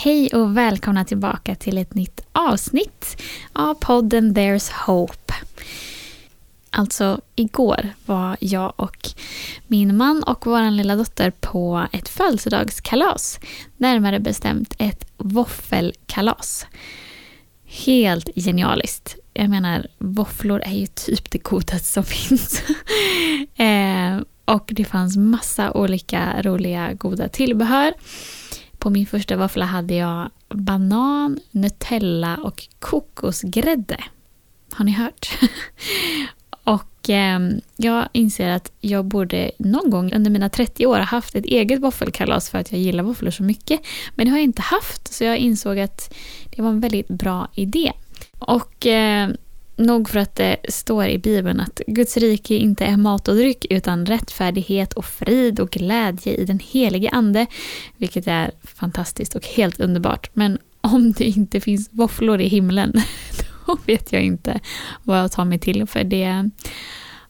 Hej och välkomna tillbaka till ett nytt avsnitt av podden There's Hope. Alltså, igår var jag och min man och vår lilla dotter på ett födelsedagskalas. Närmare bestämt ett våffelkalas. Helt genialiskt. Jag menar, våfflor är ju typ det godaste som finns. eh, och det fanns massa olika roliga goda tillbehör. På min första våffla hade jag banan, Nutella och kokosgrädde. Har ni hört? och eh, jag inser att jag borde någon gång under mina 30 år ha haft ett eget våffelkalas för att jag gillar våfflor så mycket. Men det har jag inte haft, så jag insåg att det var en väldigt bra idé. Och eh, nog för att det står i Bibeln att Guds rike inte är mat och dryck utan rättfärdighet och frid och glädje i den helige Ande. Vilket är fantastiskt och helt underbart. Men om det inte finns våfflor i himlen, då vet jag inte vad jag tar mig till. För det,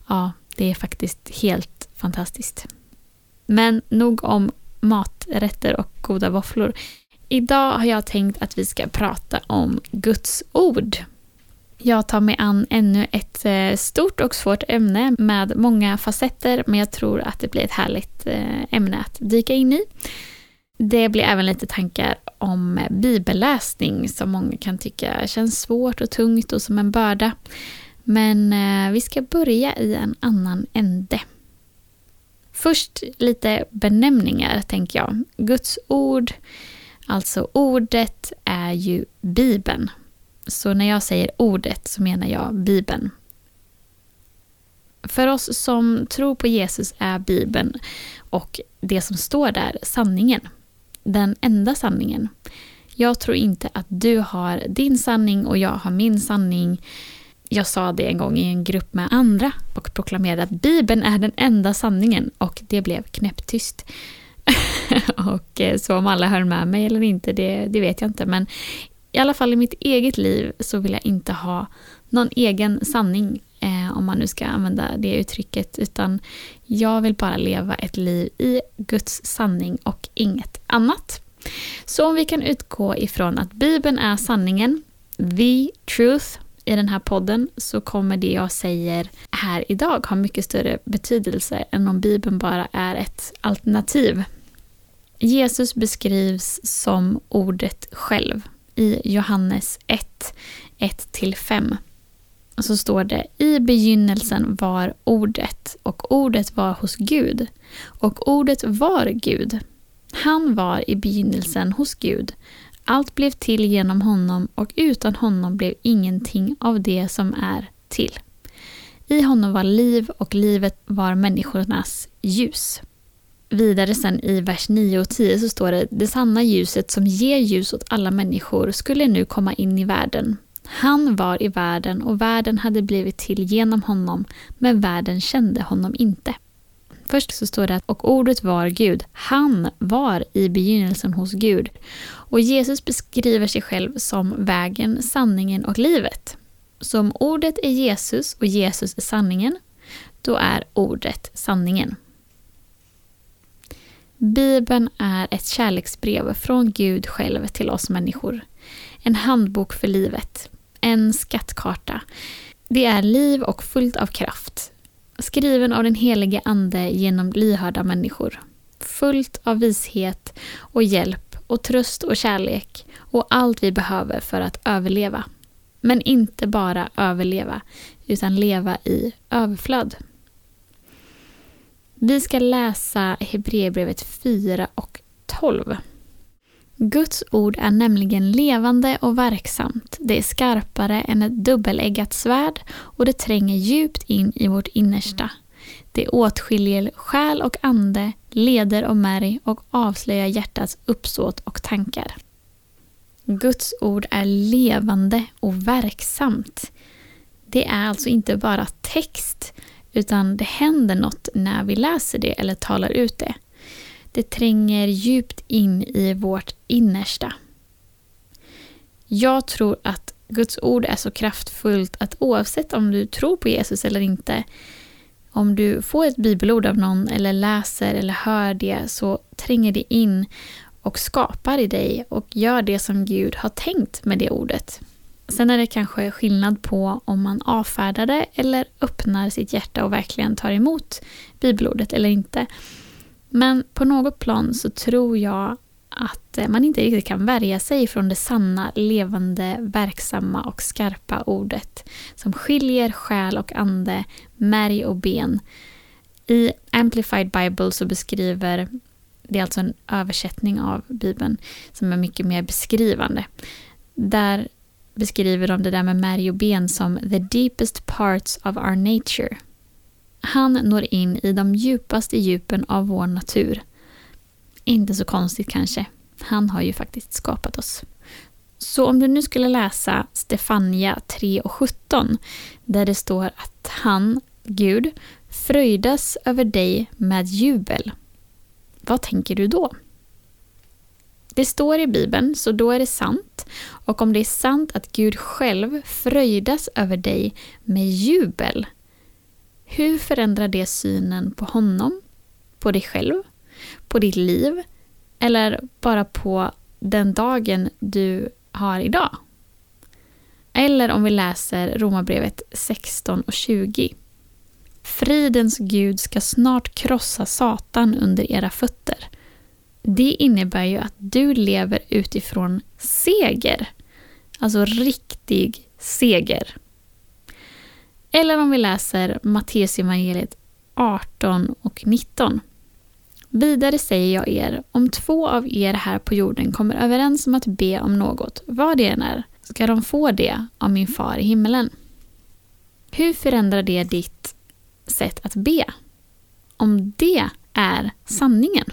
ja, det är faktiskt helt fantastiskt. Men nog om maträtter och goda våfflor. Idag har jag tänkt att vi ska prata om Guds ord. Jag tar mig an ännu ett eh, stort och svårt ämne med många facetter men jag tror att det blir ett härligt eh, ämne att dyka in i. Det blir även lite tankar om bibelläsning som många kan tycka känns svårt och tungt och som en börda. Men eh, vi ska börja i en annan ände. Först lite benämningar, tänker jag. Guds ord, alltså ordet, är ju Bibeln. Så när jag säger ordet så menar jag Bibeln. För oss som tror på Jesus är Bibeln och det som står där sanningen. Den enda sanningen. Jag tror inte att du har din sanning och jag har min sanning. Jag sa det en gång i en grupp med andra och proklamerade att Bibeln är den enda sanningen och det blev knäpptyst. och eh, så om alla hör med mig eller inte, det, det vet jag inte. Men i alla fall i mitt eget liv så vill jag inte ha någon egen sanning, eh, om man nu ska använda det uttrycket, utan jag vill bara leva ett liv i Guds sanning och inget annat. Så om vi kan utgå ifrån att Bibeln är sanningen, the truth, i den här podden så kommer det jag säger här idag ha mycket större betydelse än om Bibeln bara är ett alternativ. Jesus beskrivs som ordet själv i Johannes 1, 1-5. Så står det I begynnelsen var ordet och ordet var hos Gud och ordet var Gud. Han var i begynnelsen hos Gud. Allt blev till genom honom och utan honom blev ingenting av det som är till. I honom var liv och livet var människornas ljus vidare sen i vers 9 och 10 så står det Det sanna ljuset som ger ljus åt alla människor skulle nu komma in i världen. Han var i världen och världen hade blivit till genom honom, men världen kände honom inte. Först så står det att och ordet var Gud. Han var i begynnelsen hos Gud. Och Jesus beskriver sig själv som vägen, sanningen och livet. Så om ordet är Jesus och Jesus är sanningen, då är ordet sanningen. Bibeln är ett kärleksbrev från Gud själv till oss människor. En handbok för livet. En skattkarta. Det är liv och fullt av kraft. Skriven av den helige Ande genom lyhörda människor. Fullt av vishet och hjälp och tröst och kärlek och allt vi behöver för att överleva. Men inte bara överleva, utan leva i överflöd. Vi ska läsa Hebreerbrevet 4 och 12. Guds ord är nämligen levande och verksamt. Det är skarpare än ett dubbeleggat svärd och det tränger djupt in i vårt innersta. Det åtskiljer själ och ande, leder och märg och avslöjar hjärtats uppsåt och tankar. Guds ord är levande och verksamt. Det är alltså inte bara text, utan det händer något när vi läser det eller talar ut det. Det tränger djupt in i vårt innersta. Jag tror att Guds ord är så kraftfullt att oavsett om du tror på Jesus eller inte, om du får ett bibelord av någon eller läser eller hör det så tränger det in och skapar i dig och gör det som Gud har tänkt med det ordet. Sen är det kanske skillnad på om man avfärdar det eller öppnar sitt hjärta och verkligen tar emot bibelordet eller inte. Men på något plan så tror jag att eh, man inte riktigt kan värja sig från det sanna, levande, verksamma och skarpa ordet som skiljer själ och ande, märg och ben. I Amplified Bible så beskriver, det är alltså en översättning av Bibeln som är mycket mer beskrivande. Där beskriver de det där med märg och ben som the deepest parts of our nature. Han når in i de djupaste djupen av vår natur. Inte så konstigt kanske. Han har ju faktiskt skapat oss. Så om du nu skulle läsa Stefania 3 och 17 där det står att han, Gud, fröjdas över dig med jubel. Vad tänker du då? Det står i Bibeln, så då är det sant. Och om det är sant att Gud själv fröjdas över dig med jubel, hur förändrar det synen på honom, på dig själv, på ditt liv eller bara på den dagen du har idag? Eller om vi läser Romarbrevet 16 och 20. Fridens Gud ska snart krossa Satan under era fötter. Det innebär ju att du lever utifrån seger. Alltså riktig seger. Eller om vi läser Matteusevangeliet 18 och 19. Vidare säger jag er, om två av er här på jorden kommer överens om att be om något, vad det än är, ska de få det av min far i himmelen. Hur förändrar det ditt sätt att be? Om det är sanningen.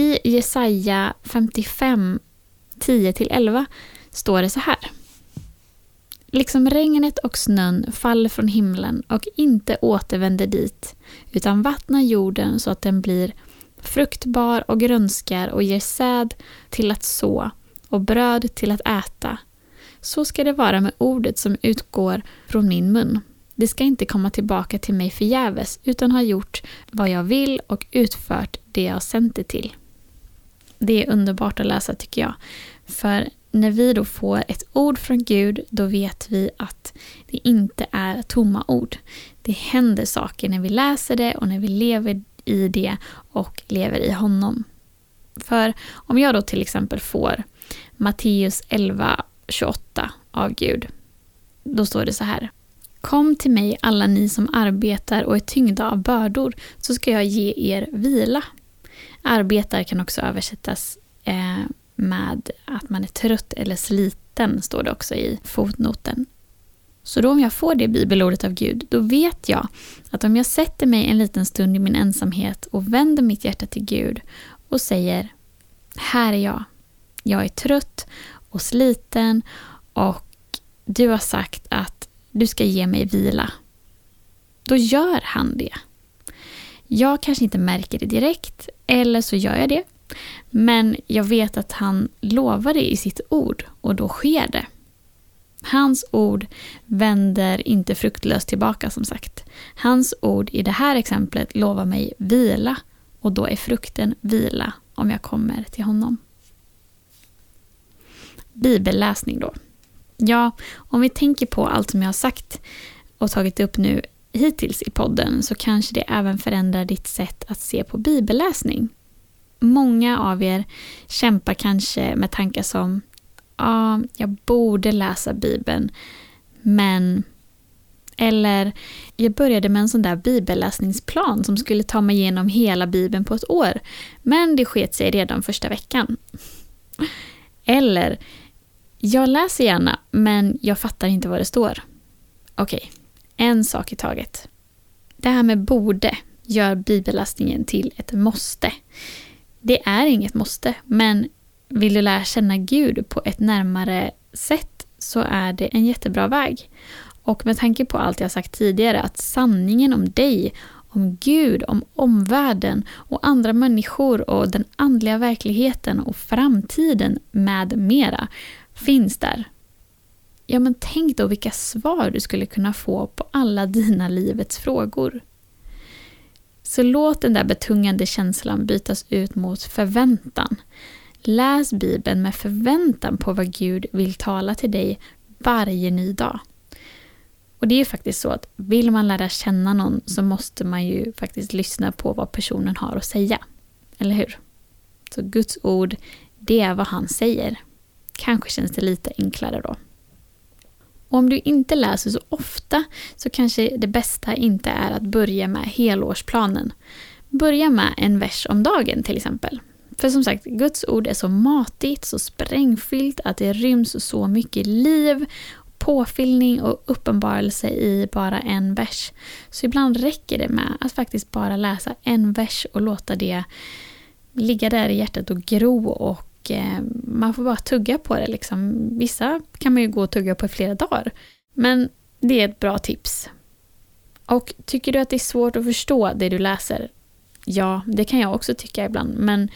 I Jesaja 55, 10-11 står det så här. Liksom regnet och snön faller från himlen och inte återvänder dit, utan vattnar jorden så att den blir fruktbar och grönskar och ger säd till att så och bröd till att äta. Så ska det vara med ordet som utgår från min mun. Det ska inte komma tillbaka till mig förgäves, utan ha gjort vad jag vill och utfört det jag sänt det till. Det är underbart att läsa tycker jag. För när vi då får ett ord från Gud, då vet vi att det inte är tomma ord. Det händer saker när vi läser det och när vi lever i det och lever i honom. För om jag då till exempel får Matteus 11, 28 av Gud, då står det så här. Kom till mig alla ni som arbetar och är tyngda av bördor, så ska jag ge er vila. Arbetar kan också översättas eh, med att man är trött eller sliten, står det också i fotnoten. Så då om jag får det bibelordet av Gud, då vet jag att om jag sätter mig en liten stund i min ensamhet och vänder mitt hjärta till Gud och säger Här är jag. Jag är trött och sliten och du har sagt att du ska ge mig vila. Då gör han det. Jag kanske inte märker det direkt, eller så gör jag det. Men jag vet att han lovar det i sitt ord och då sker det. Hans ord vänder inte fruktlöst tillbaka som sagt. Hans ord i det här exemplet lovar mig vila och då är frukten vila om jag kommer till honom. Bibelläsning då. Ja, om vi tänker på allt som jag har sagt och tagit upp nu hittills i podden så kanske det även förändrar ditt sätt att se på bibelläsning. Många av er kämpar kanske med tankar som ja, jag borde läsa Bibeln, men eller jag började med en sån där bibelläsningsplan som skulle ta mig igenom hela Bibeln på ett år, men det sket sig redan första veckan. Eller jag läser gärna, men jag fattar inte vad det står. Okej, okay en sak i taget. Det här med borde gör bibelläsningen till ett måste. Det är inget måste, men vill du lära känna Gud på ett närmare sätt så är det en jättebra väg. Och med tanke på allt jag sagt tidigare, att sanningen om dig, om Gud, om omvärlden och andra människor och den andliga verkligheten och framtiden med mera finns där. Ja, men tänk då vilka svar du skulle kunna få på alla dina livets frågor. Så låt den där betungande känslan bytas ut mot förväntan. Läs Bibeln med förväntan på vad Gud vill tala till dig varje ny dag. Och det är ju faktiskt så att vill man lära känna någon så måste man ju faktiskt lyssna på vad personen har att säga. Eller hur? Så Guds ord, det är vad han säger. Kanske känns det lite enklare då. Och om du inte läser så ofta så kanske det bästa inte är att börja med helårsplanen. Börja med en vers om dagen till exempel. För som sagt, Guds ord är så matigt, så sprängfyllt att det ryms så mycket liv, påfyllning och uppenbarelse i bara en vers. Så ibland räcker det med att faktiskt bara läsa en vers och låta det ligga där i hjärtat och gro och eh, man får bara tugga på det. Liksom. Vissa kan man ju gå och tugga på i flera dagar. Men det är ett bra tips. Och tycker du att det är svårt att förstå det du läser? Ja, det kan jag också tycka ibland. Men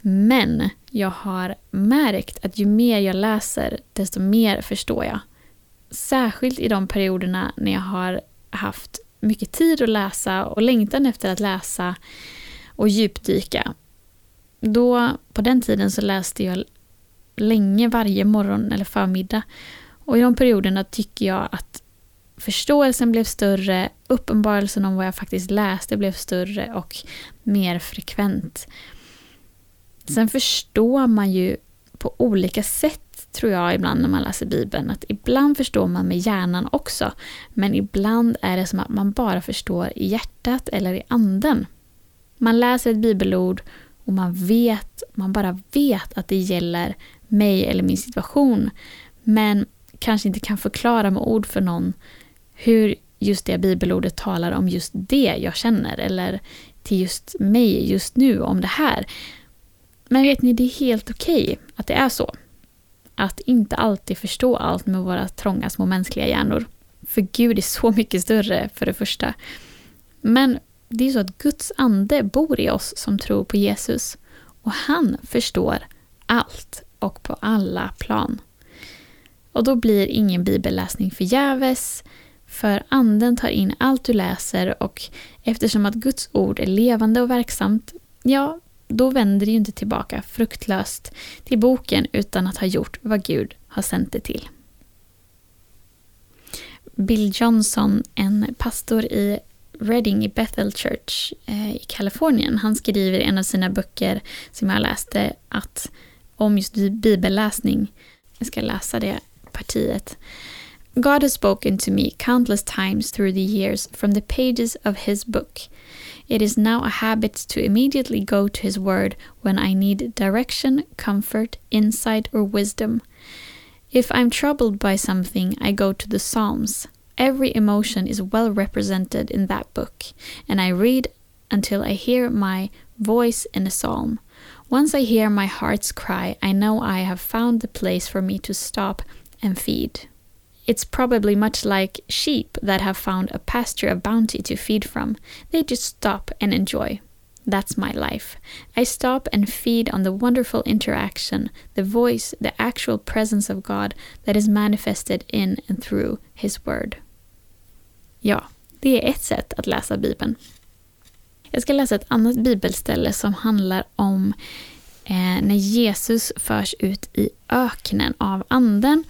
men jag har märkt att ju mer jag läser, desto mer förstår jag. Särskilt i de perioderna när jag har haft mycket tid att läsa och längtan efter att läsa och djupdyka. Då, på den tiden så läste jag länge varje morgon eller förmiddag. Och i de perioderna tycker jag att förståelsen blev större, uppenbarelsen om vad jag faktiskt läste blev större och mer frekvent. Sen förstår man ju på olika sätt, tror jag, ibland när man läser Bibeln. Att ibland förstår man med hjärnan också, men ibland är det som att man bara förstår i hjärtat eller i anden. Man läser ett bibelord och man vet, man bara vet att det gäller mig eller min situation, men kanske inte kan förklara med ord för någon hur just det bibelordet talar om just det jag känner eller till just mig just nu om det här. Men vet ni, det är helt okej okay att det är så. Att inte alltid förstå allt med våra trånga små mänskliga hjärnor. För Gud är så mycket större, för det första. Men det är så att Guds ande bor i oss som tror på Jesus. Och han förstår allt och på alla plan. Och då blir ingen bibelläsning förgäves, för anden tar in allt du läser och eftersom att Guds ord är levande och verksamt, ja, då vänder det ju inte tillbaka fruktlöst till boken utan att ha gjort vad Gud har sänt det till. Bill Johnson, en pastor i Reading i Bethel Church eh, i Kalifornien, han skriver i en av sina böcker som jag läste att om just bibelläsning, jag ska läsa det partiet. God has spoken to me countless times through the years from the pages of his book. It is now a habit to immediately go to His Word when I need direction, comfort, insight, or wisdom. If I'm troubled by something, I go to the Psalms. Every emotion is well represented in that book, and I read until I hear my voice in a psalm. Once I hear my heart's cry, I know I have found the place for me to stop and feed. It's probably much like sheep that have found a pasture of bounty to feed from. They just stop and enjoy. That's my life. I stop and feed on the wonderful interaction, the voice, the actual presence of God that is manifested in and through His word. Ja, det är ett sätt att läsa Bibeln. Jag ska läsa ett annat bibelställe som handlar om eh, när Jesus förs ut i öknen av anden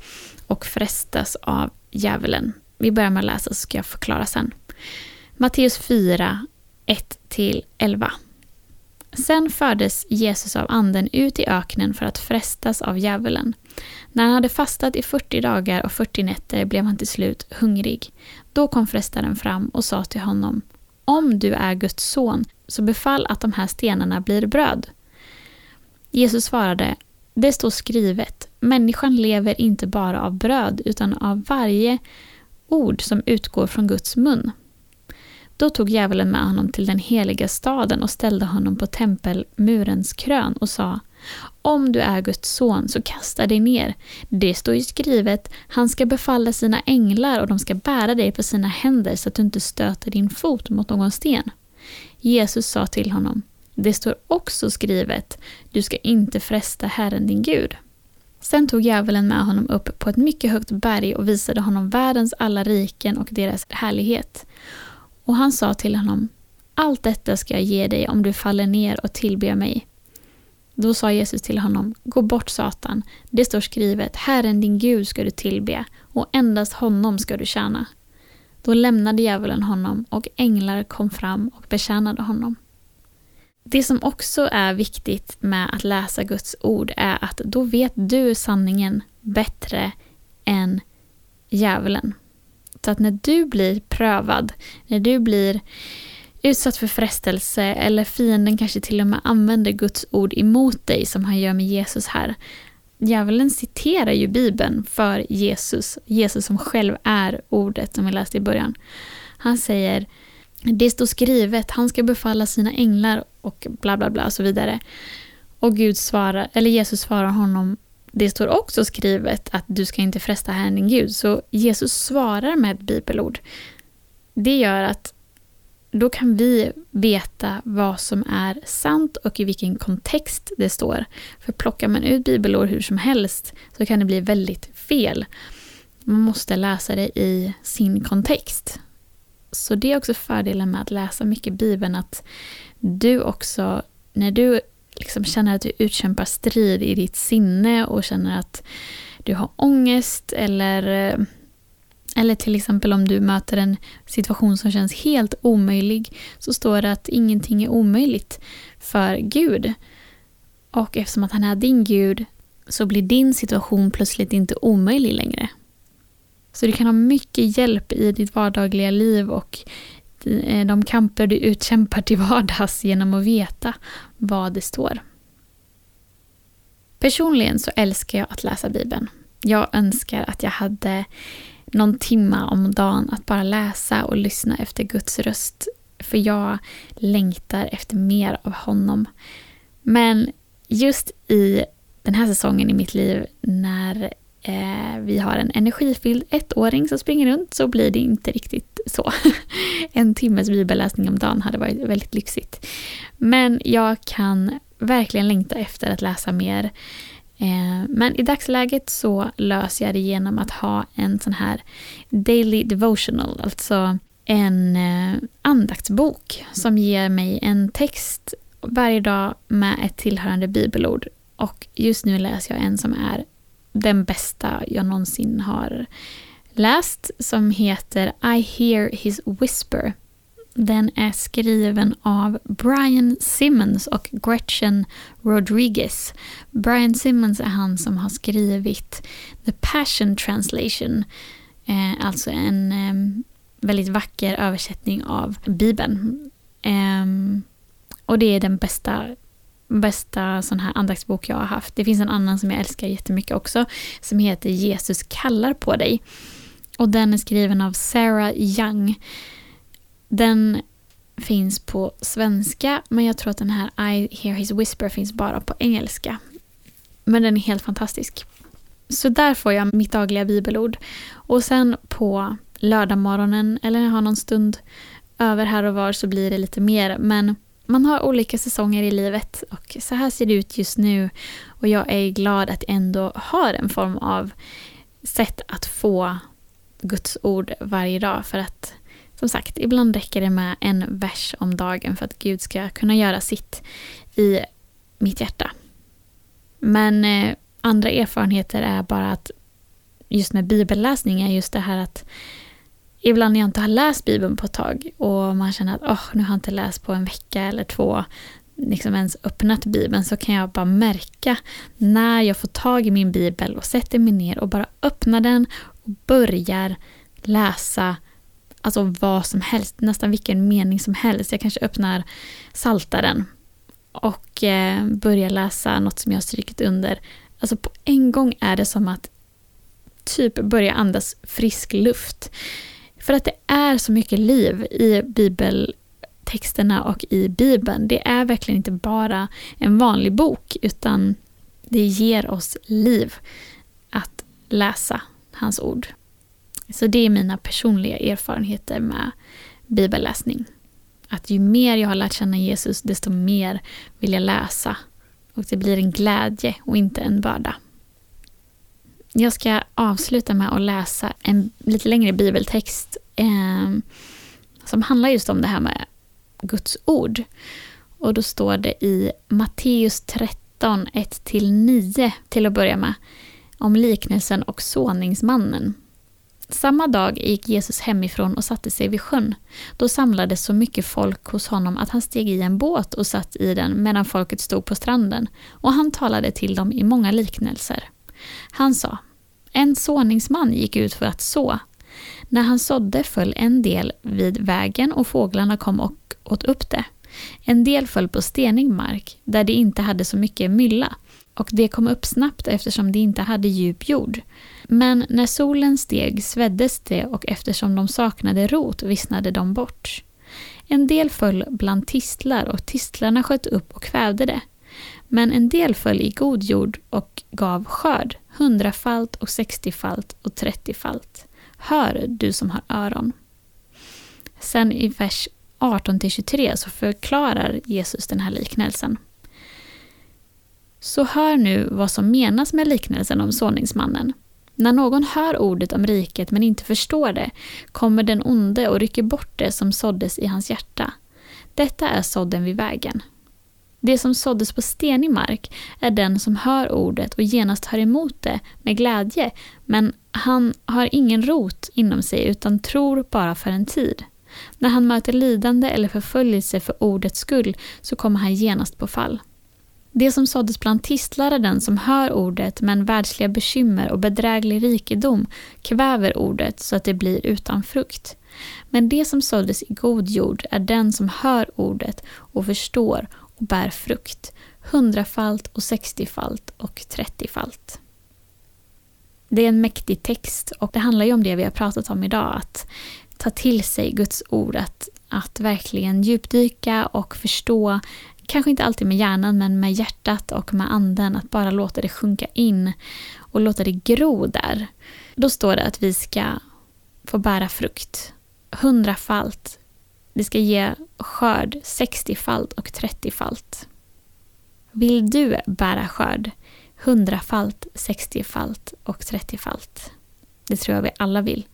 och frestas av djävulen. Vi börjar med att läsa så ska jag förklara sen. Matteus 4, 1-11. Sen fördes Jesus av anden ut i öknen för att frestas av djävulen. När han hade fastat i 40 dagar och 40 nätter blev han till slut hungrig. Då kom frestaren fram och sa till honom Om du är Guds son, så befall att de här stenarna blir bröd. Jesus svarade det står skrivet, människan lever inte bara av bröd utan av varje ord som utgår från Guds mun. Då tog djävulen med honom till den heliga staden och ställde honom på tempelmurens krön och sa om du är Guds son så kasta dig ner. Det står ju skrivet, han ska befalla sina änglar och de ska bära dig på sina händer så att du inte stöter din fot mot någon sten. Jesus sa till honom det står också skrivet, du ska inte fresta Herren din Gud. Sen tog djävulen med honom upp på ett mycket högt berg och visade honom världens alla riken och deras härlighet. Och han sa till honom, allt detta ska jag ge dig om du faller ner och tillber mig. Då sa Jesus till honom, gå bort Satan, det står skrivet, Herren din Gud ska du tillbe och endast honom ska du tjäna. Då lämnade djävulen honom och änglar kom fram och betjänade honom. Det som också är viktigt med att läsa Guds ord är att då vet du sanningen bättre än djävulen. Så att när du blir prövad, när du blir utsatt för frestelse eller fienden kanske till och med använder Guds ord emot dig som han gör med Jesus här. Djävulen citerar ju Bibeln för Jesus, Jesus som själv är ordet som vi läste i början. Han säger det står skrivet, han ska befalla sina änglar och bla bla bla och så vidare. Och Gud svarar, eller Jesus svarar honom, det står också skrivet att du ska inte fresta Herren din Gud. Så Jesus svarar med ett bibelord. Det gör att då kan vi veta vad som är sant och i vilken kontext det står. För plockar man ut bibelord hur som helst så kan det bli väldigt fel. Man måste läsa det i sin kontext. Så det är också fördelen med att läsa mycket Bibeln, att du också, när du liksom känner att du utkämpar strid i ditt sinne och känner att du har ångest eller, eh, eller till exempel om du möter en situation som känns helt omöjlig så står det att ingenting är omöjligt för Gud. Och eftersom att han är din Gud så blir din situation plötsligt inte omöjlig längre. Så du kan ha mycket hjälp i ditt vardagliga liv och eh, de kamper du utkämpar till vardags genom att veta vad det står. Personligen så älskar jag att läsa Bibeln. Jag önskar att jag hade någon timma om dagen att bara läsa och lyssna efter Guds röst. För jag längtar efter mer av honom. Men just i den här säsongen i mitt liv när eh, vi har en energifylld ettåring som springer runt så blir det inte riktigt så. en timmes bibelläsning om dagen hade varit väldigt lyxigt. Men jag kan verkligen längta efter att läsa mer. Eh, men i dagsläget så löser jag det genom att ha en sån här daily devotional, alltså en eh, andaktsbok som ger mig en text varje dag med ett tillhörande bibelord. Och just nu läser jag en som är den bästa jag någonsin har läst som heter I hear his whisper. Den är skriven av Brian Simmons och Gretchen Rodriguez. Brian Simmons är han som har skrivit The Passion Translation, eh, alltså en eh, väldigt vacker översättning av Bibeln. Eh, och det är den bästa bästa sån här andaktsbok jag har haft. Det finns en annan som jag älskar jättemycket också, som heter Jesus kallar på dig. Och den är skriven av Sarah Young. Den finns på svenska, men jag tror att den här I hear his whisper finns bara på engelska. Men den är helt fantastisk. Så där får jag mitt dagliga bibelord. Och sen på lördagmorgonen, eller när jag har någon stund över här och var, så blir det lite mer. Men man har olika säsonger i livet och så här ser det ut just nu. Och jag är glad att jag ändå har en form av sätt att få Guds ord varje dag. För att som sagt, ibland räcker det med en vers om dagen för att Gud ska kunna göra sitt i mitt hjärta. Men eh, andra erfarenheter är bara att just med bibelläsning är just det här att ibland när jag inte har läst Bibeln på ett tag och man känner att oh, nu har jag inte läst på en vecka eller två, liksom ens öppnat Bibeln, så kan jag bara märka när jag får tag i min Bibel och sätter mig ner och bara öppnar den och börjar läsa alltså vad som helst, nästan vilken mening som helst. Jag kanske öppnar Saltaren och eh, börjar läsa något som jag har strykit under. Alltså på en gång är det som att typ börja andas frisk luft. För att det är så mycket liv i bibeltexterna och i Bibeln. Det är verkligen inte bara en vanlig bok utan det ger oss liv att läsa hans ord. Så det är mina personliga erfarenheter med bibelläsning. Att ju mer jag har lärt känna Jesus, desto mer vill jag läsa. Och det blir en glädje och inte en börda. Jag ska avsluta med att läsa en lite längre bibeltext eh, som handlar just om det här med Guds ord. Och då står det i Matteus 13, 1-9 till att börja med, om liknelsen och såningsmannen. Samma dag gick Jesus hemifrån och satte sig vid sjön. Då samlades så mycket folk hos honom att han steg i en båt och satt i den medan folket stod på stranden, och han talade till dem i många liknelser. Han sa, en såningsman gick ut för att så. När han sådde föll en del vid vägen och fåglarna kom och åt upp det. En del föll på stenig mark, där det inte hade så mycket mylla, och det kom upp snabbt eftersom det inte hade djup jord. Men när solen steg sveddes det och eftersom de saknade rot vissnade de bort. En del föll bland tistlar och tistlarna sköt upp och kvävde det. Men en del föll i god jord och gav skörd, hundrafalt och sextiofalt och trettiofalt. Hör du som har öron. Sen i vers 18-23 så förklarar Jesus den här liknelsen. Så hör nu vad som menas med liknelsen om såningsmannen. När någon hör ordet om riket men inte förstår det kommer den onde och rycker bort det som såddes i hans hjärta. Detta är sådden vid vägen. Det som såddes på stenig mark är den som hör ordet och genast tar emot det med glädje, men han har ingen rot inom sig utan tror bara för en tid. När han möter lidande eller förföljelse för ordets skull så kommer han genast på fall. Det som såddes bland tistlar är den som hör ordet men världsliga bekymmer och bedräglig rikedom kväver ordet så att det blir utan frukt. Men det som såddes i god jord är den som hör ordet och förstår och bär frukt, hundrafalt och sextiofalt och trettiofalt. Det är en mäktig text och det handlar ju om det vi har pratat om idag, att ta till sig Guds ord, att, att verkligen djupdyka och förstå kanske inte alltid med hjärnan, men med hjärtat och med anden, att bara låta det sjunka in och låta det gro där. Då står det att vi ska få bära frukt hundrafalt. Det ska ge skörd sextiofalt och trettiofalt. Vill du bära skörd hundrafalt, sextiofalt och trettiofalt? Det tror jag vi alla vill.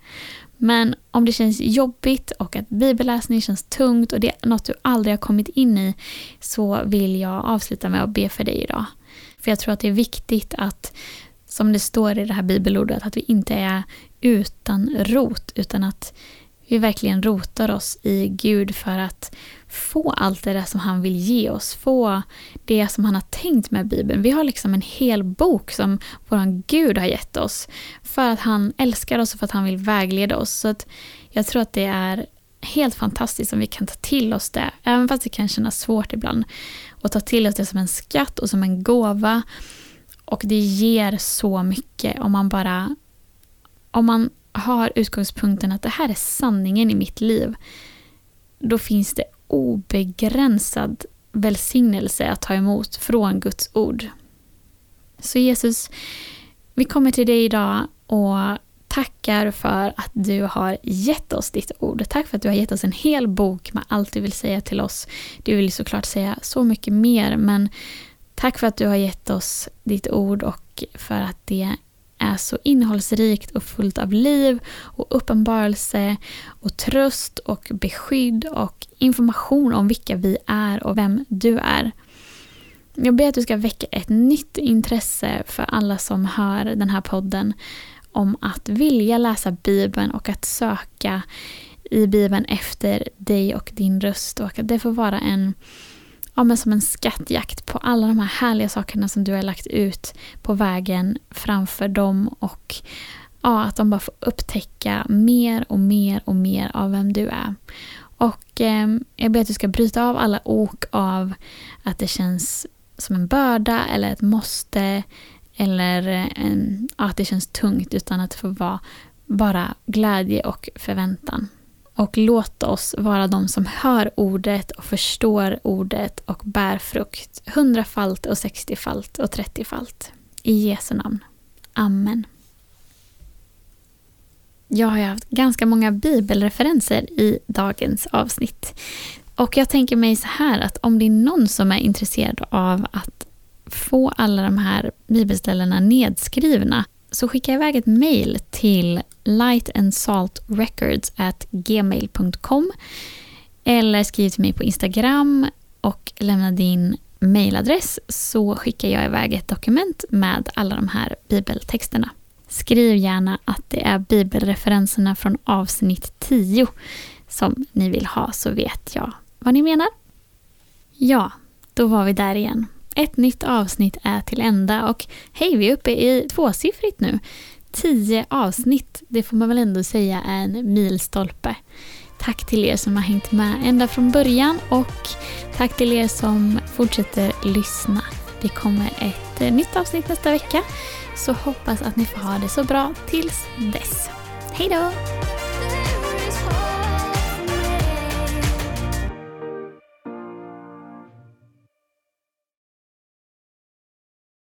Men om det känns jobbigt och att bibelläsning känns tungt och det är något du aldrig har kommit in i så vill jag avsluta med att be för dig idag. För jag tror att det är viktigt att, som det står i det här bibelordet, att vi inte är utan rot utan att vi verkligen rotar oss i Gud för att få allt det där som han vill ge oss. Få det som han har tänkt med Bibeln. Vi har liksom en hel bok som vår Gud har gett oss. För att han älskar oss och för att han vill vägleda oss. Så att jag tror att det är helt fantastiskt om vi kan ta till oss det. Även fast det kan kännas svårt ibland. Och ta till oss det som en skatt och som en gåva. Och det ger så mycket om man bara om man har utgångspunkten att det här är sanningen i mitt liv, då finns det obegränsad välsignelse att ta emot från Guds ord. Så Jesus, vi kommer till dig idag och tackar för att du har gett oss ditt ord. Tack för att du har gett oss en hel bok med allt du vill säga till oss. Du vill såklart säga så mycket mer, men tack för att du har gett oss ditt ord och för att det är så innehållsrikt och fullt av liv och uppenbarelse och tröst och beskydd och information om vilka vi är och vem du är. Jag ber att du ska väcka ett nytt intresse för alla som hör den här podden om att vilja läsa Bibeln och att söka i Bibeln efter dig och din röst och att det får vara en ja, men som en skattjakt på alla de här härliga sakerna som du har lagt ut på vägen framför dem och ja, att de bara får upptäcka mer och mer och mer av vem du är. Och eh, jag ber att du ska bryta av alla ok av att det känns som en börda eller ett måste eller en, ja, att det känns tungt utan att det får vara bara glädje och förväntan. Och låt oss vara de som hör ordet och förstår ordet och bär frukt hundrafalt och sextiofalt och trettiofalt. I Jesu namn. Amen. Jag har haft ganska många bibelreferenser i dagens avsnitt. Och jag tänker mig så här att om det är någon som är intresserad av att få alla de här bibelställena nedskrivna så skicka iväg ett mail till lightandsaltrecordsgmail.com eller skriv till mig på Instagram och lämna din mailadress så skickar jag iväg ett dokument med alla de här bibeltexterna. Skriv gärna att det är bibelreferenserna från avsnitt 10 som ni vill ha så vet jag vad ni menar. Ja, då var vi där igen. Ett nytt avsnitt är till ända och hej, vi är uppe i tvåsiffrigt nu. Tio avsnitt, det får man väl ändå säga är en milstolpe. Tack till er som har hängt med ända från början och tack till er som fortsätter lyssna. Det kommer ett eh, nytt avsnitt nästa vecka så hoppas att ni får ha det så bra tills dess. Hej då!